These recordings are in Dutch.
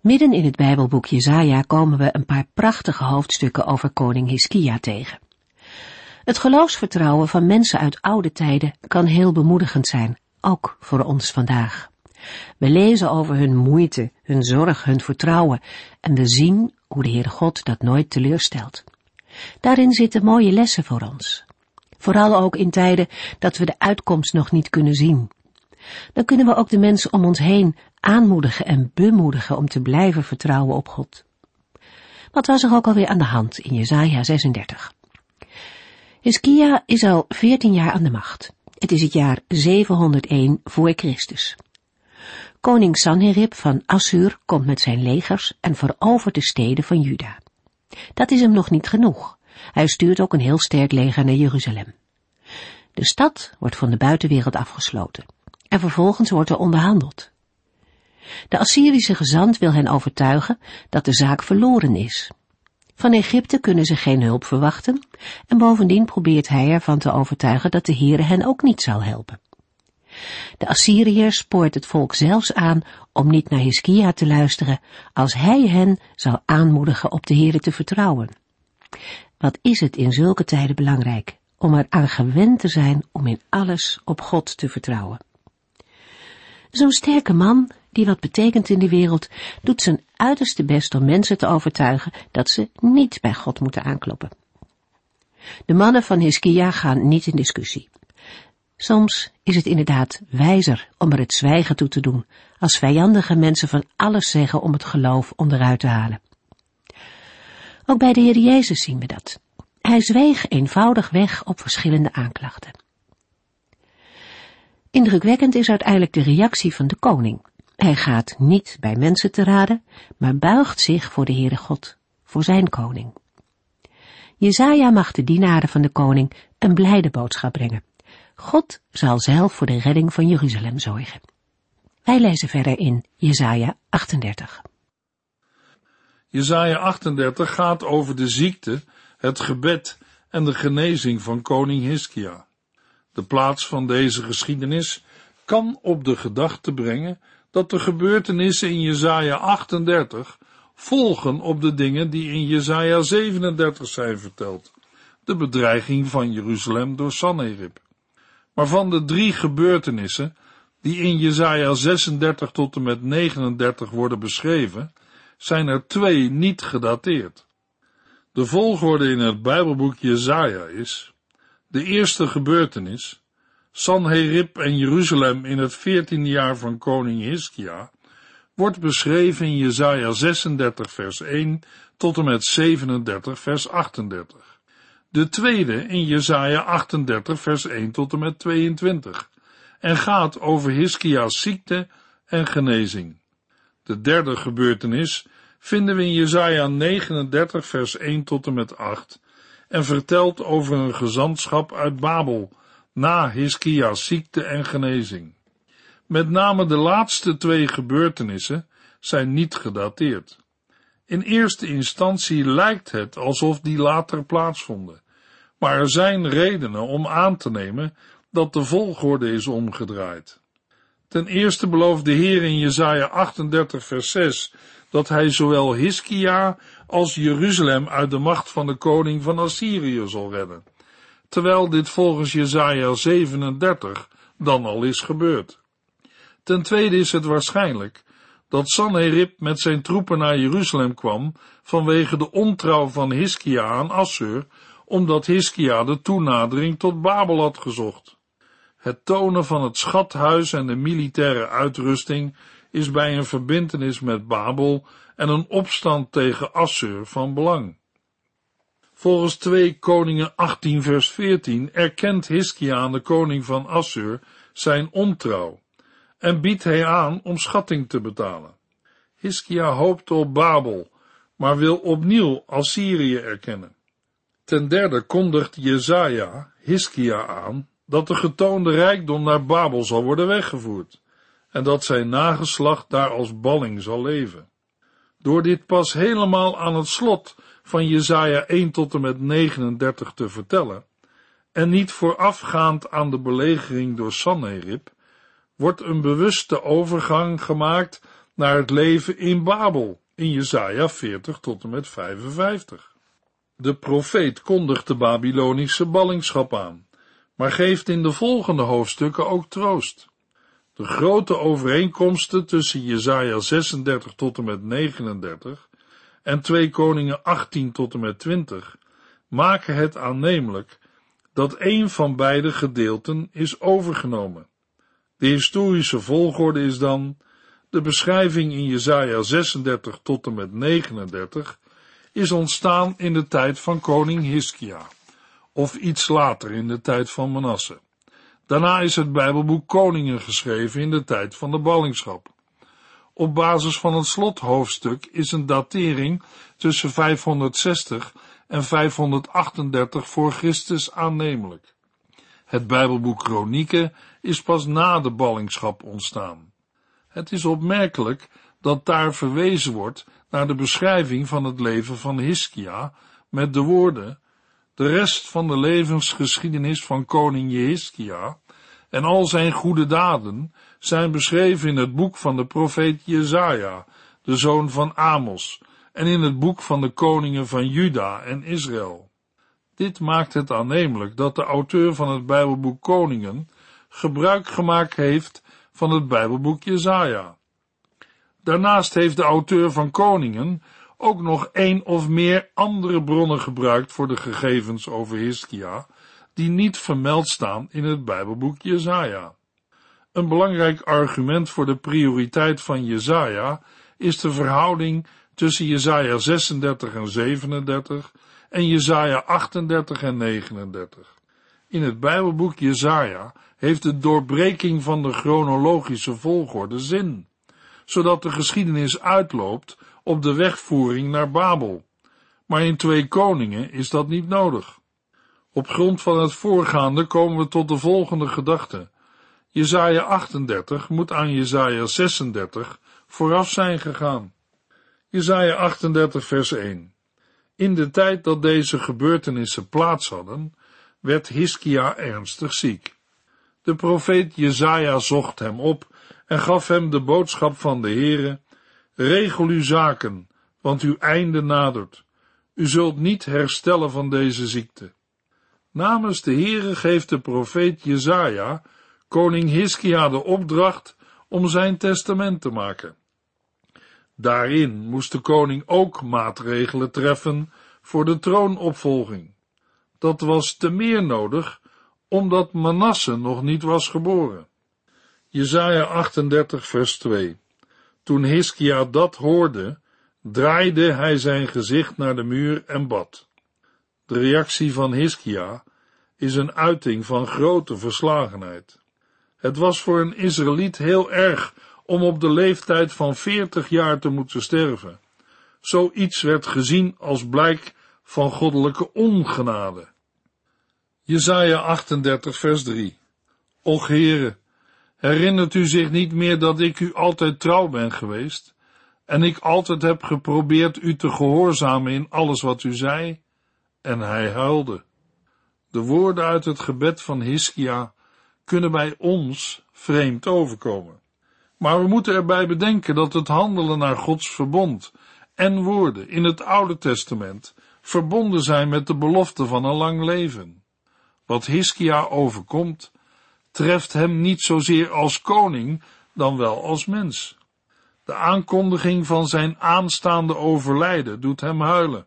Midden in het Bijbelboek Jezaja komen we een paar prachtige hoofdstukken over koning Hiskia tegen. Het geloofsvertrouwen van mensen uit oude tijden kan heel bemoedigend zijn, ook voor ons vandaag. We lezen over hun moeite, hun zorg, hun vertrouwen en we zien hoe de Heere God dat nooit teleurstelt. Daarin zitten mooie lessen voor ons. Vooral ook in tijden dat we de uitkomst nog niet kunnen zien. Dan kunnen we ook de mensen om ons heen aanmoedigen en bemoedigen om te blijven vertrouwen op God. Wat was er ook alweer aan de hand in Jesaja 36? Hiskia is al 14 jaar aan de macht. Het is het jaar 701 voor Christus. Koning Sanherib van Assur komt met zijn legers en verovert de steden van Juda. Dat is hem nog niet genoeg. Hij stuurt ook een heel sterk leger naar Jeruzalem. De stad wordt van de buitenwereld afgesloten en vervolgens wordt er onderhandeld. De Assyrische gezant wil hen overtuigen dat de zaak verloren is. Van Egypte kunnen ze geen hulp verwachten en bovendien probeert hij ervan te overtuigen dat de Heere hen ook niet zal helpen. De Assyriër spoort het volk zelfs aan om niet naar Hiskia te luisteren als hij hen zou aanmoedigen op de Heere te vertrouwen. Wat is het in zulke tijden belangrijk om er aan gewend te zijn om in alles op God te vertrouwen. Zo'n sterke man, die wat betekent in de wereld, doet zijn uiterste best om mensen te overtuigen dat ze niet bij God moeten aankloppen. De mannen van Hiskia gaan niet in discussie. Soms is het inderdaad wijzer om er het zwijgen toe te doen, als vijandige mensen van alles zeggen om het geloof onderuit te halen. Ook bij de Heer Jezus zien we dat. Hij zweeg eenvoudig weg op verschillende aanklachten. Indrukwekkend is uiteindelijk de reactie van de koning. Hij gaat niet bij mensen te raden, maar buigt zich voor de Heere God, voor zijn koning. Jezaja mag de dienaren van de koning een blijde boodschap brengen. God zal zelf voor de redding van Jeruzalem zorgen. Wij lezen verder in Jezaja 38. Jezaja 38 gaat over de ziekte, het gebed en de genezing van koning Hiskia. De plaats van deze geschiedenis kan op de gedachte brengen dat de gebeurtenissen in Jesaja 38 volgen op de dingen die in Jesaja 37 zijn verteld. De bedreiging van Jeruzalem door Sanherib. Maar van de drie gebeurtenissen die in Jesaja 36 tot en met 39 worden beschreven, zijn er twee niet gedateerd. De volgorde in het Bijbelboek Jesaja is de eerste gebeurtenis, Sanherib en Jeruzalem in het veertiende jaar van koning Hiskia, wordt beschreven in Jesaja 36 vers 1 tot en met 37 vers 38. De tweede in Jesaja 38 vers 1 tot en met 22 en gaat over Hiskia's ziekte en genezing. De derde gebeurtenis vinden we in Jesaja 39 vers 1 tot en met 8 en vertelt over een gezantschap uit Babel na Hiskia's ziekte en genezing. Met name de laatste twee gebeurtenissen zijn niet gedateerd. In eerste instantie lijkt het alsof die later plaatsvonden, maar er zijn redenen om aan te nemen dat de volgorde is omgedraaid. Ten eerste belooft de Heer in Jesaja 38 vers 6 dat hij zowel Hiskia als Jeruzalem uit de macht van de koning van Assyrië zal redden, terwijl dit volgens Jesaja 37 dan al is gebeurd. Ten tweede is het waarschijnlijk dat Sanherib met zijn troepen naar Jeruzalem kwam vanwege de ontrouw van Hiskia aan Assur, omdat Hiskia de toenadering tot Babel had gezocht. Het tonen van het schathuis en de militaire uitrusting is bij een verbintenis met Babel en een opstand tegen Assur van belang. Volgens 2 Koningen 18 vers 14 erkent Hiskia aan de koning van Assur zijn ontrouw en biedt hij aan om schatting te betalen. Hiskia hoopt op Babel, maar wil opnieuw Assyrië erkennen. Ten derde kondigt Jezaja Hiskia aan dat de getoonde rijkdom naar Babel zal worden weggevoerd en dat zijn nageslacht daar als balling zal leven. Door dit pas helemaal aan het slot van Jezaja 1 tot en met 39 te vertellen, en niet voorafgaand aan de belegering door Sanherib, wordt een bewuste overgang gemaakt naar het leven in Babel, in Jezaja 40 tot en met 55. De profeet kondigt de Babylonische ballingschap aan, maar geeft in de volgende hoofdstukken ook troost. De grote overeenkomsten tussen Jesaja 36 tot en met 39 en 2 Koningen 18 tot en met 20 maken het aannemelijk dat een van beide gedeelten is overgenomen. De historische volgorde is dan de beschrijving in Jesaja 36 tot en met 39 is ontstaan in de tijd van koning Hiskia, of iets later in de tijd van Manasse. Daarna is het Bijbelboek Koningen geschreven in de tijd van de ballingschap. Op basis van het slothoofdstuk is een datering tussen 560 en 538 voor Christus aannemelijk. Het Bijbelboek Kronieken is pas na de ballingschap ontstaan. Het is opmerkelijk dat daar verwezen wordt naar de beschrijving van het leven van Hiskia met de woorden de rest van de levensgeschiedenis van koning Jehiskia en al zijn goede daden zijn beschreven in het boek van de profeet Jezaja, de zoon van Amos, en in het boek van de koningen van Juda en Israël. Dit maakt het aannemelijk dat de auteur van het Bijbelboek Koningen gebruik gemaakt heeft van het Bijbelboek Jezaja. Daarnaast heeft de auteur van Koningen ook nog één of meer andere bronnen gebruikt voor de gegevens over Hiskia, die niet vermeld staan in het Bijbelboek Jezaja. Een belangrijk argument voor de prioriteit van Jezaja is de verhouding tussen Jezaja 36 en 37 en Jezaja 38 en 39. In het Bijbelboek Jezaja heeft de doorbreking van de chronologische volgorde zin, zodat de geschiedenis uitloopt op de wegvoering naar Babel. Maar in twee koningen is dat niet nodig. Op grond van het voorgaande komen we tot de volgende gedachte. Jezaja 38 moet aan Jezaja 36 vooraf zijn gegaan. Jezaja 38 vers 1 In de tijd dat deze gebeurtenissen plaats hadden, werd Hiskia ernstig ziek. De profeet Jezaja zocht hem op en gaf hem de boodschap van de Heere, regel uw zaken, want uw einde nadert. U zult niet herstellen van deze ziekte. Namens de Heere geeft de profeet Jezaja koning Hiskia de opdracht om zijn testament te maken. Daarin moest de koning ook maatregelen treffen voor de troonopvolging. Dat was te meer nodig, omdat Manasse nog niet was geboren. Jezaja 38 vers 2 Toen Hiskia dat hoorde, draaide hij zijn gezicht naar de muur en bad. De reactie van Hiskia is een uiting van grote verslagenheid. Het was voor een Israëliet heel erg om op de leeftijd van veertig jaar te moeten sterven. Zoiets werd gezien als blijk van goddelijke ongenade. Jesaja 38 vers 3 Och Heere, herinnert u zich niet meer dat ik u altijd trouw ben geweest en ik altijd heb geprobeerd u te gehoorzamen in alles wat u zei? En hij huilde. De woorden uit het gebed van Hiskia kunnen bij ons vreemd overkomen. Maar we moeten erbij bedenken dat het handelen naar Gods verbond en woorden in het Oude Testament verbonden zijn met de belofte van een lang leven. Wat Hiskia overkomt, treft hem niet zozeer als koning dan wel als mens. De aankondiging van zijn aanstaande overlijden doet hem huilen.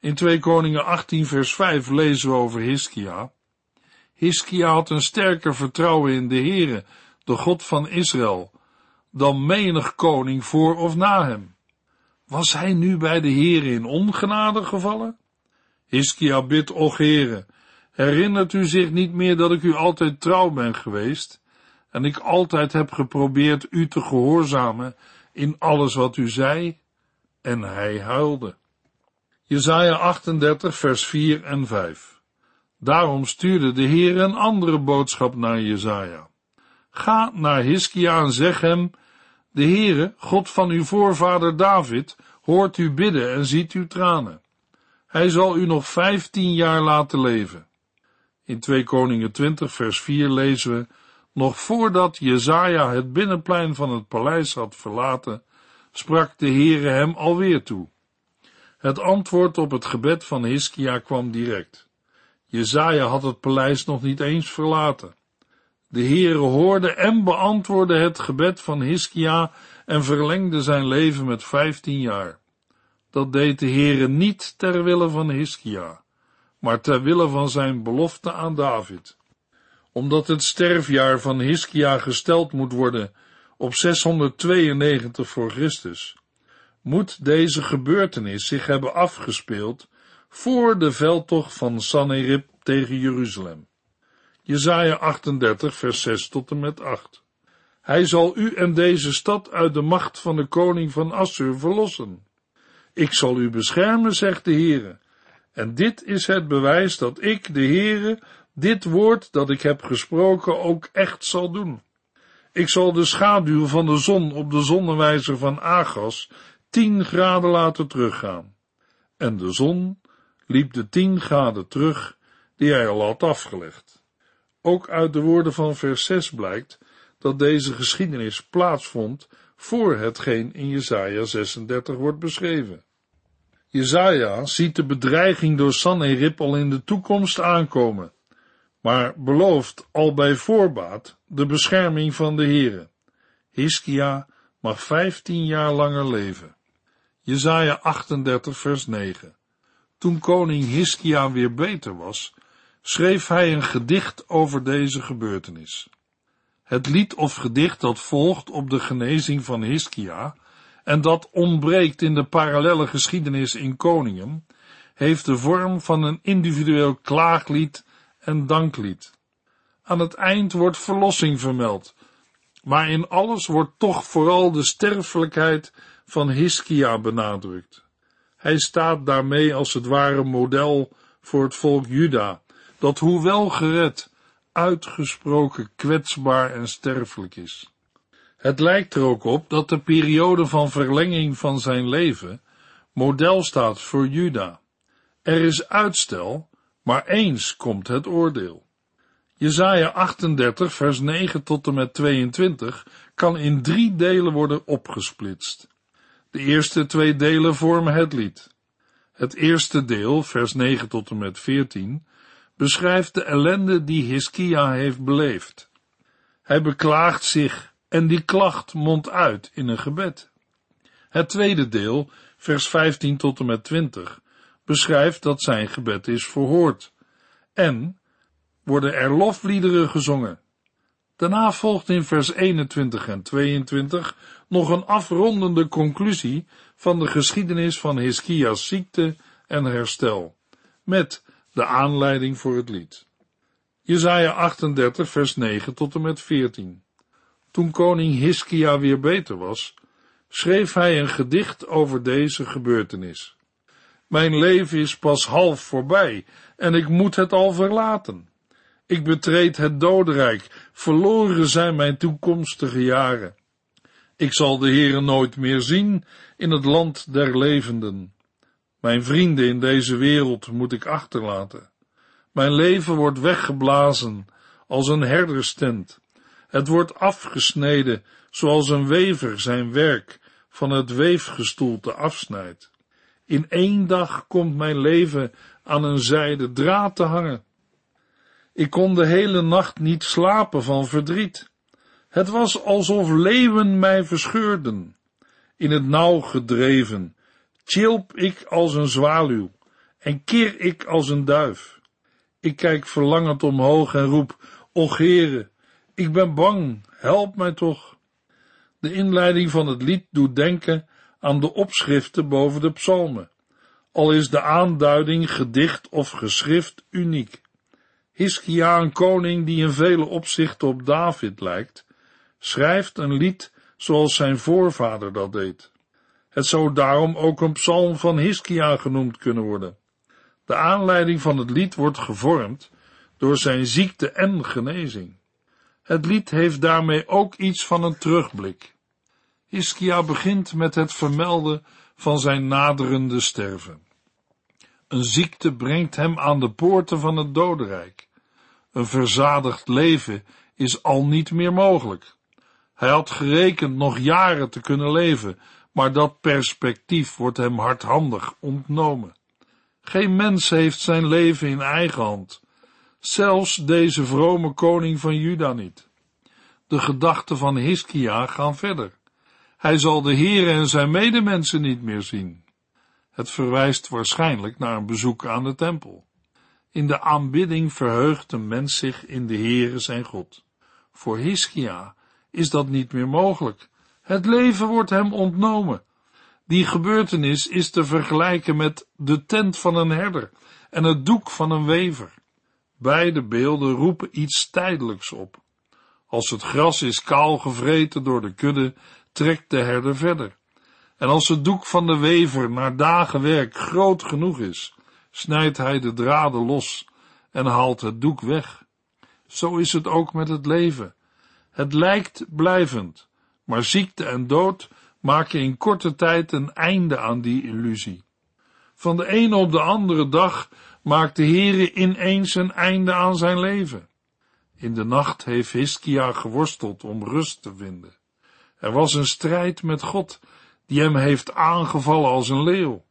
In 2 Koningen 18 vers 5 lezen we over Hiskia. Hiskia had een sterker vertrouwen in de Heere, de God van Israël, dan menig koning voor of na hem. Was hij nu bij de Heere in ongenade gevallen? Hiskia bidt, och Heere, herinnert u zich niet meer dat ik u altijd trouw ben geweest en ik altijd heb geprobeerd u te gehoorzamen in alles wat u zei? En hij huilde. Jesaja 38 vers 4 en 5. Daarom stuurde de Heer een andere boodschap naar Jesaja. Ga naar Hiskia en zeg hem, de Heere, God van uw voorvader David, hoort u bidden en ziet uw tranen. Hij zal u nog vijftien jaar laten leven. In 2 Koningen 20 vers 4 lezen we, nog voordat Jezaja het binnenplein van het paleis had verlaten, sprak de Heere hem alweer toe. Het antwoord op het gebed van Hiskia kwam direct. Jezaja had het paleis nog niet eens verlaten. De Heere hoorde en beantwoordde het gebed van Hiskia en verlengde zijn leven met vijftien jaar. Dat deed de Heere niet ter wille van Hiskia, maar ter wille van zijn belofte aan David. Omdat het sterfjaar van Hiskia gesteld moet worden op 692 voor Christus, moet deze gebeurtenis zich hebben afgespeeld voor de veldtocht van Sanherib tegen Jeruzalem. Jezaja 38 vers 6 tot en met 8. Hij zal u en deze stad uit de macht van de koning van Assur verlossen. Ik zal u beschermen, zegt de Heere. En dit is het bewijs dat ik, de Heere, dit woord dat ik heb gesproken ook echt zal doen. Ik zal de schaduw van de zon op de zonnewijzer van Agas tien graden laten teruggaan. En de zon liep de tien graden terug die hij al had afgelegd. Ook uit de woorden van vers 6 blijkt dat deze geschiedenis plaatsvond voor hetgeen in Jesaja 36 wordt beschreven. Jezaja ziet de bedreiging door Sanherib al in de toekomst aankomen, maar belooft al bij voorbaat de bescherming van de Heere. Hiskia mag vijftien jaar langer leven. Jezaja 38 vers 9 Toen koning Hiskia weer beter was, schreef hij een gedicht over deze gebeurtenis. Het lied of gedicht dat volgt op de genezing van Hiskia en dat ontbreekt in de parallelle geschiedenis in Koningen, heeft de vorm van een individueel klaaglied en danklied. Aan het eind wordt verlossing vermeld, maar in alles wordt toch vooral de sterfelijkheid van Hiskia benadrukt. Hij staat daarmee als het ware model voor het volk Juda, dat hoewel gered, uitgesproken kwetsbaar en sterfelijk is. Het lijkt er ook op dat de periode van verlenging van zijn leven model staat voor Juda. Er is uitstel, maar eens komt het oordeel. Jesaja 38 vers 9 tot en met 22 kan in drie delen worden opgesplitst. De eerste twee delen vormen het lied. Het eerste deel, vers 9 tot en met 14, beschrijft de ellende die Hiskia heeft beleefd. Hij beklaagt zich en die klacht mondt uit in een gebed. Het tweede deel, vers 15 tot en met 20, beschrijft dat zijn gebed is verhoord en worden er lofliederen gezongen. Daarna volgt in vers 21 en 22 nog een afrondende conclusie van de geschiedenis van Hiskia's ziekte en herstel, met de aanleiding voor het lied. Jesaja 38 vers 9 tot en met 14. Toen koning Hiskia weer beter was, schreef hij een gedicht over deze gebeurtenis. Mijn leven is pas half voorbij en ik moet het al verlaten. Ik betreed het dodenrijk, verloren zijn mijn toekomstige jaren. Ik zal de Heere nooit meer zien in het land der levenden. Mijn vrienden in deze wereld moet ik achterlaten. Mijn leven wordt weggeblazen als een herderstent. Het wordt afgesneden zoals een wever zijn werk van het weefgestoelte afsnijdt. In één dag komt mijn leven aan een zijde draad te hangen. Ik kon de hele nacht niet slapen van verdriet. Het was alsof leeuwen mij verscheurden. In het nauw gedreven, chilp ik als een zwaluw en keer ik als een duif. Ik kijk verlangend omhoog en roep, och Heere, ik ben bang, help mij toch. De inleiding van het lied doet denken aan de opschriften boven de psalmen, al is de aanduiding gedicht of geschrift uniek. Hiskia, een koning die in vele opzichten op David lijkt, schrijft een lied zoals zijn voorvader dat deed. Het zou daarom ook een psalm van Hiskia genoemd kunnen worden. De aanleiding van het lied wordt gevormd door zijn ziekte en genezing. Het lied heeft daarmee ook iets van een terugblik. Hiskia begint met het vermelden van zijn naderende sterven. Een ziekte brengt hem aan de poorten van het dodenrijk. Een verzadigd leven is al niet meer mogelijk. Hij had gerekend nog jaren te kunnen leven, maar dat perspectief wordt hem hardhandig ontnomen. Geen mens heeft zijn leven in eigen hand, zelfs deze vrome koning van Juda niet. De gedachten van Hiskia gaan verder. Hij zal de Heer en zijn medemensen niet meer zien. Het verwijst waarschijnlijk naar een bezoek aan de tempel. In de aanbidding verheugt een mens zich in de Heere zijn God. Voor Hiskia is dat niet meer mogelijk. Het leven wordt hem ontnomen. Die gebeurtenis is te vergelijken met de tent van een herder en het doek van een wever. Beide beelden roepen iets tijdelijks op. Als het gras is kaal gevreten door de kudde, trekt de herder verder. En als het doek van de wever na dagen werk groot genoeg is, snijdt hij de draden los en haalt het doek weg. Zo is het ook met het leven. Het lijkt blijvend, maar ziekte en dood maken in korte tijd een einde aan die illusie. Van de ene op de andere dag maakt de Heere ineens een einde aan zijn leven. In de nacht heeft Hiskia geworsteld om rust te vinden. Er was een strijd met God, die hem heeft aangevallen als een leeuw.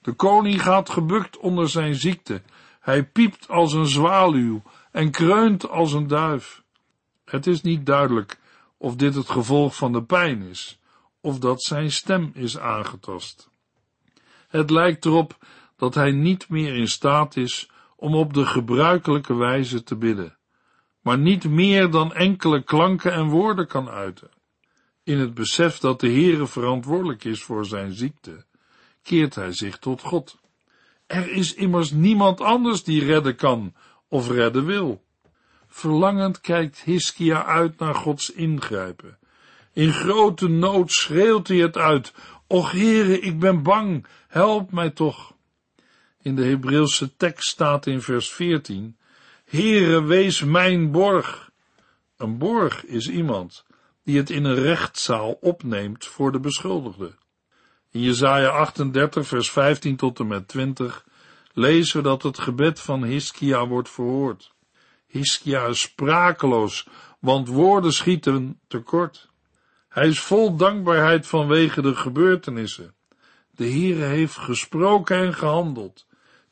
De koning gaat gebukt onder zijn ziekte. Hij piept als een zwaluw en kreunt als een duif. Het is niet duidelijk of dit het gevolg van de pijn is, of dat zijn stem is aangetast. Het lijkt erop dat hij niet meer in staat is om op de gebruikelijke wijze te bidden, maar niet meer dan enkele klanken en woorden kan uiten. In het besef dat de Heere verantwoordelijk is voor zijn ziekte, keert hij zich tot God. Er is immers niemand anders die redden kan of redden wil. Verlangend kijkt Hiskia uit naar Gods ingrijpen. In grote nood schreeuwt hij het uit. Och Heere, ik ben bang, help mij toch. In de Hebreeuwse tekst staat in vers 14, Heere, wees mijn borg. Een borg is iemand die het in een rechtszaal opneemt voor de beschuldigde. In Jesaja 38 vers 15 tot en met 20 lezen we dat het gebed van Hiskia wordt verhoord. Hiskia is sprakeloos, want woorden schieten tekort. Hij is vol dankbaarheid vanwege de gebeurtenissen. De Heere heeft gesproken en gehandeld.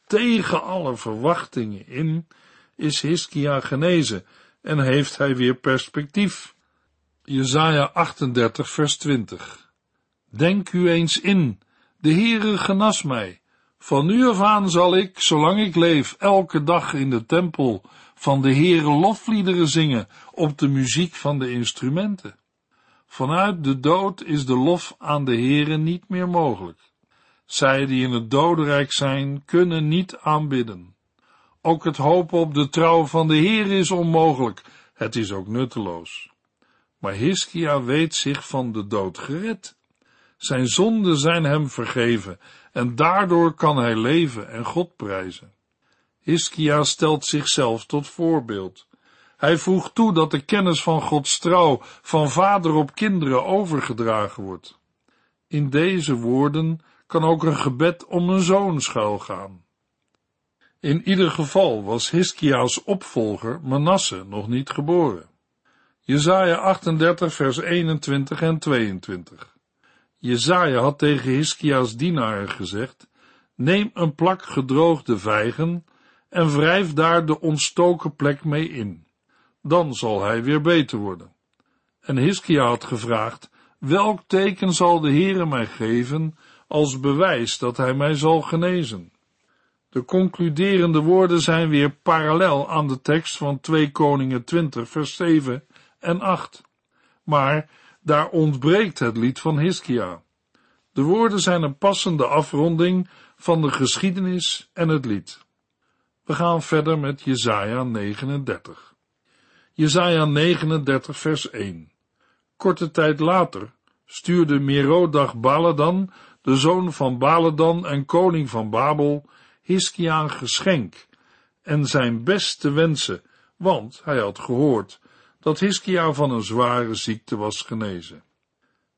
Tegen alle verwachtingen in is Hiskia genezen en heeft hij weer perspectief. Jesaja 38 vers 20 Denk u eens in, de Heere genas mij. Van nu af aan zal ik, zolang ik leef, elke dag in de tempel van de Heere lofliederen zingen op de muziek van de instrumenten. Vanuit de dood is de lof aan de Heere niet meer mogelijk. Zij die in het dodenrijk zijn, kunnen niet aanbidden. Ook het hopen op de trouw van de Heer is onmogelijk. Het is ook nutteloos. Maar Hiskia weet zich van de dood gered. Zijn zonden zijn hem vergeven en daardoor kan hij leven en God prijzen. Hiskia stelt zichzelf tot voorbeeld. Hij voegt toe dat de kennis van Gods trouw van vader op kinderen overgedragen wordt. In deze woorden kan ook een gebed om een zoon schuilgaan. In ieder geval was Hiskia's opvolger Manasse nog niet geboren. Jezaja 38 vers 21 en 22 Jezaja had tegen Hiskia's dienaren gezegd, neem een plak gedroogde vijgen en wrijf daar de ontstoken plek mee in. Dan zal hij weer beter worden. En Hiskia had gevraagd, welk teken zal de Heere mij geven als bewijs dat hij mij zal genezen? De concluderende woorden zijn weer parallel aan de tekst van 2 Koningen 20 vers 7 en 8. Maar daar ontbreekt het lied van Hiskia. De woorden zijn een passende afronding van de geschiedenis en het lied. We gaan verder met Jesaja 39. Jesaja 39 vers 1. Korte tijd later stuurde Merodag Baladan de zoon van Baladan en koning van Babel, Hiskia geschenk en zijn beste wensen, want hij had gehoord dat Hiskia van een zware ziekte was genezen.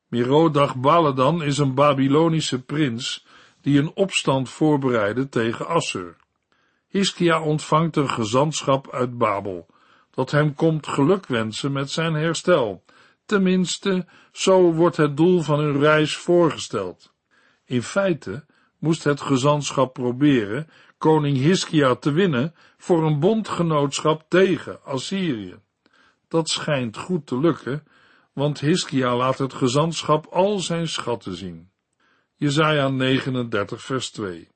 Merodach Baladan is een Babylonische prins die een opstand voorbereidde tegen Assur. Hiskia ontvangt een gezantschap uit Babel, dat hem komt gelukwensen met zijn herstel. Tenminste, zo wordt het doel van hun reis voorgesteld. In feite moest het gezantschap proberen koning Hiskia te winnen voor een bondgenootschap tegen Assyrië. Dat schijnt goed te lukken, want Hiskia laat het gezantschap al zijn schatten zien. Jesaja 39 vers 2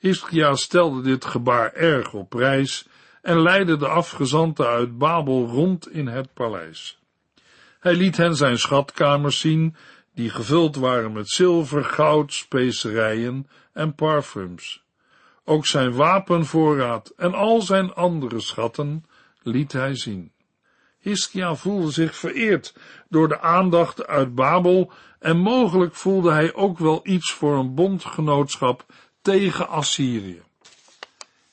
Hiskia stelde dit gebaar erg op prijs en leidde de afgezanten uit Babel rond in het paleis. Hij liet hen zijn schatkamers zien, die gevuld waren met zilver, goud, specerijen en parfums. Ook zijn wapenvoorraad en al zijn andere schatten liet hij zien. Hiskia voelde zich vereerd door de aandacht uit Babel en mogelijk voelde hij ook wel iets voor een bondgenootschap tegen Assyrië.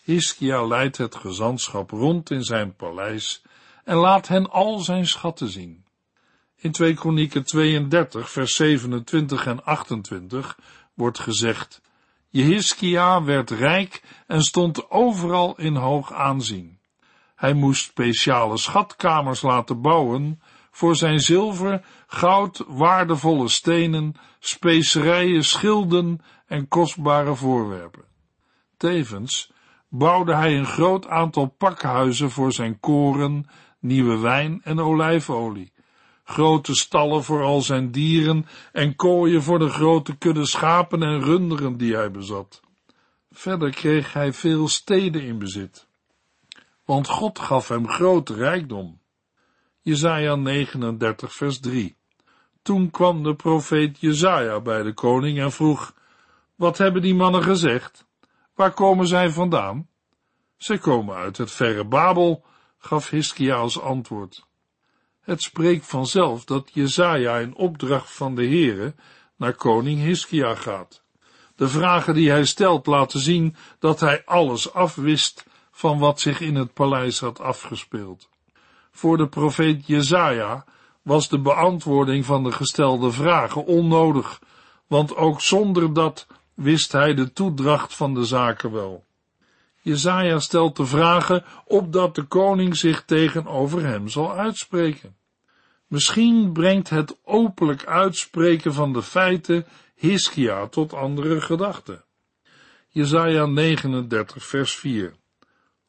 Hiskia leidt het gezantschap rond in zijn paleis en laat hen al zijn schatten zien. In 2 Kronieken 32 vers 27 en 28 wordt gezegd, Jehiskia werd rijk en stond overal in hoog aanzien. Hij moest speciale schatkamers laten bouwen voor zijn zilver, goud, waardevolle stenen, specerijen, schilden en kostbare voorwerpen. Tevens bouwde hij een groot aantal pakhuizen voor zijn koren, nieuwe wijn en olijfolie, grote stallen voor al zijn dieren en kooien voor de grote kudde schapen en runderen die hij bezat. Verder kreeg hij veel steden in bezit, want God gaf hem grote rijkdom. Jesaja 39 vers 3 Toen kwam de profeet Jesaja bij de koning en vroeg, wat hebben die mannen gezegd? Waar komen zij vandaan? Zij komen uit het verre Babel, gaf Hiskia als antwoord. Het spreekt vanzelf dat Jezaja in opdracht van de Heere naar koning Hiskia gaat. De vragen die hij stelt laten zien dat hij alles afwist van wat zich in het paleis had afgespeeld. Voor de profeet Jezaja was de beantwoording van de gestelde vragen onnodig, want ook zonder dat wist hij de toedracht van de zaken wel. Jezaja stelt de vragen opdat de koning zich tegenover hem zal uitspreken. Misschien brengt het openlijk uitspreken van de feiten Hiskia tot andere gedachten. Jezaja 39 vers 4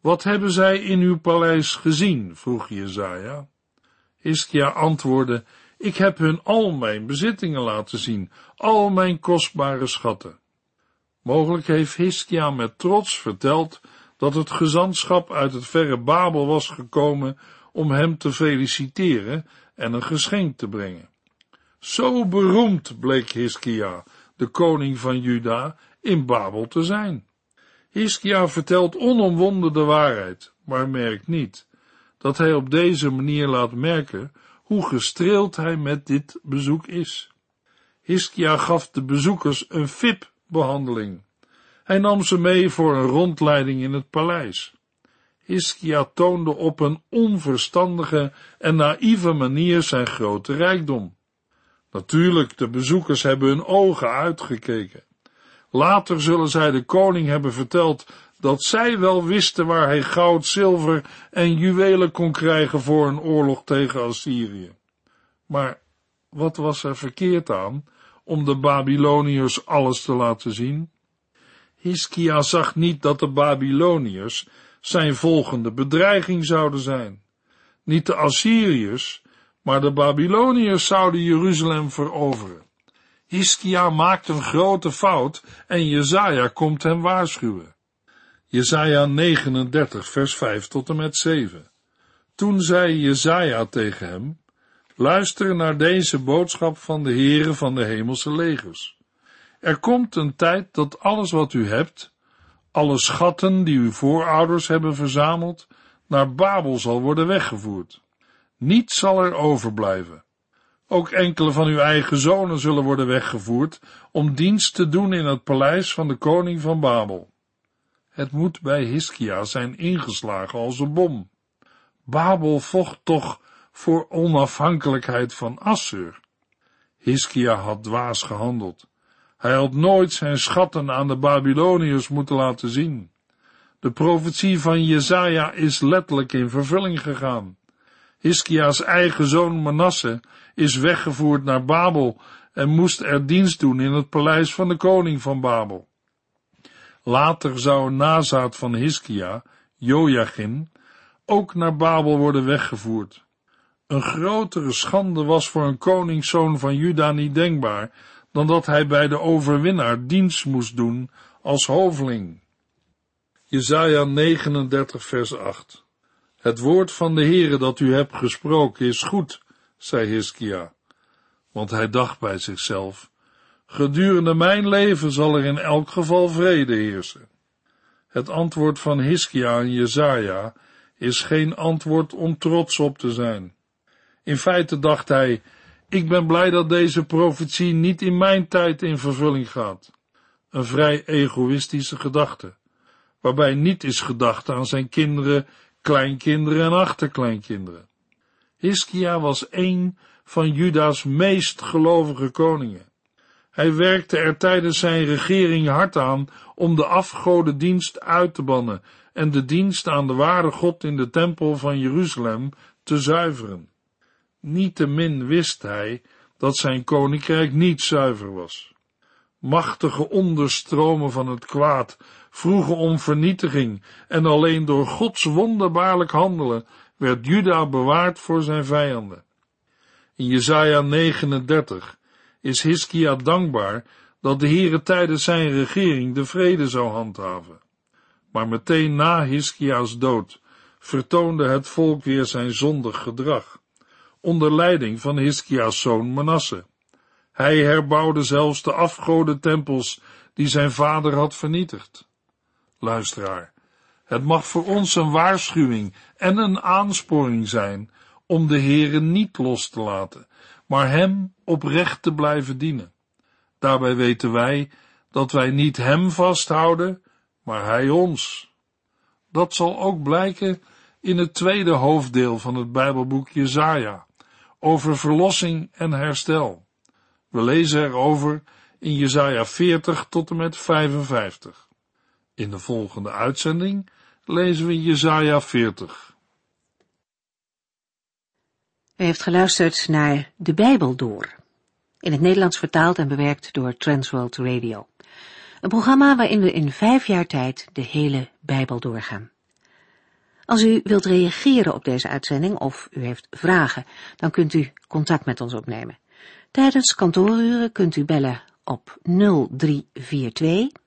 Wat hebben zij in uw paleis gezien? vroeg Jezaja. Hiskia antwoordde, ik heb hun al mijn bezittingen laten zien, al mijn kostbare schatten. Mogelijk heeft Hiskia met trots verteld dat het gezantschap uit het verre Babel was gekomen om hem te feliciteren en een geschenk te brengen. Zo beroemd bleek Hiskia, de koning van Juda, in Babel te zijn. Hiskia vertelt onomwonden de waarheid, maar merkt niet dat hij op deze manier laat merken hoe gestreeld hij met dit bezoek is. Hiskia gaf de bezoekers een VIP-behandeling. Hij nam ze mee voor een rondleiding in het paleis. Hiskia toonde op een onverstandige en naïeve manier zijn grote rijkdom. Natuurlijk, de bezoekers hebben hun ogen uitgekeken. Later zullen zij de koning hebben verteld dat zij wel wisten waar hij goud, zilver en juwelen kon krijgen voor een oorlog tegen Assyrië. Maar wat was er verkeerd aan om de Babyloniërs alles te laten zien? Hiskia zag niet dat de Babyloniërs zijn volgende bedreiging zouden zijn. Niet de Assyriërs, maar de Babyloniërs zouden Jeruzalem veroveren. Hiskia maakt een grote fout en Jezaja komt hem waarschuwen. Jezaja 39 vers 5 tot en met 7. Toen zei Jezaja tegen hem, luister naar deze boodschap van de Heere van de hemelse legers. Er komt een tijd dat alles wat u hebt, alle schatten die uw voorouders hebben verzameld, naar Babel zal worden weggevoerd. Niets zal er overblijven. Ook enkele van uw eigen zonen zullen worden weggevoerd om dienst te doen in het paleis van de koning van Babel. Het moet bij Hiskia zijn ingeslagen als een bom. Babel vocht toch voor onafhankelijkheid van Assur. Hiskia had dwaas gehandeld. Hij had nooit zijn schatten aan de Babyloniërs moeten laten zien. De profetie van Jezaja is letterlijk in vervulling gegaan. Hiskia's eigen zoon Manasse is weggevoerd naar Babel en moest er dienst doen in het paleis van de koning van Babel. Later zou een nazaat van Hiskia, Joachim, ook naar Babel worden weggevoerd. Een grotere schande was voor een koningszoon van Juda niet denkbaar, dan dat hij bij de overwinnaar dienst moest doen als hoveling. Jesaja 39 vers 8 Het woord van de Heere dat u hebt gesproken is goed, zei Hiskia, want hij dacht bij zichzelf, gedurende mijn leven zal er in elk geval vrede heersen. Het antwoord van Hiskia aan Jezaja is geen antwoord om trots op te zijn. In feite dacht hij, ik ben blij dat deze profetie niet in mijn tijd in vervulling gaat. Een vrij egoïstische gedachte, waarbij niet is gedacht aan zijn kinderen, kleinkinderen en achterkleinkinderen. Hiskia was een van Juda's meest gelovige koningen. Hij werkte er tijdens zijn regering hard aan om de afgodendienst uit te bannen en de dienst aan de ware God in de tempel van Jeruzalem te zuiveren. Niettemin wist hij dat zijn koninkrijk niet zuiver was. Machtige onderstromen van het kwaad vroegen om vernietiging en alleen door Gods wonderbaarlijk handelen werd Juda bewaard voor zijn vijanden. In Jesaja 39 is Hiskia dankbaar dat de Heere tijdens zijn regering de vrede zou handhaven. Maar meteen na Hiskia's dood vertoonde het volk weer zijn zondig gedrag onder leiding van Hiskia's zoon Manasse. Hij herbouwde zelfs de afgodentempels die zijn vader had vernietigd. Luisteraar, het mag voor ons een waarschuwing en een aansporing zijn om de Heere niet los te laten, maar hem oprecht te blijven dienen. Daarbij weten wij dat wij niet hem vasthouden, maar hij ons. Dat zal ook blijken in het tweede hoofddeel van het Bijbelboek Jezaja over verlossing en herstel. We lezen erover in Jesaja 40 tot en met 55. In de volgende uitzending lezen we Jesaja 40. U heeft geluisterd naar De Bijbel Door, in het Nederlands vertaald en bewerkt door Transworld Radio. Een programma waarin we in vijf jaar tijd de hele Bijbel doorgaan. Als u wilt reageren op deze uitzending of u heeft vragen, dan kunt u contact met ons opnemen. Tijdens kantooruren kunt u bellen op 0342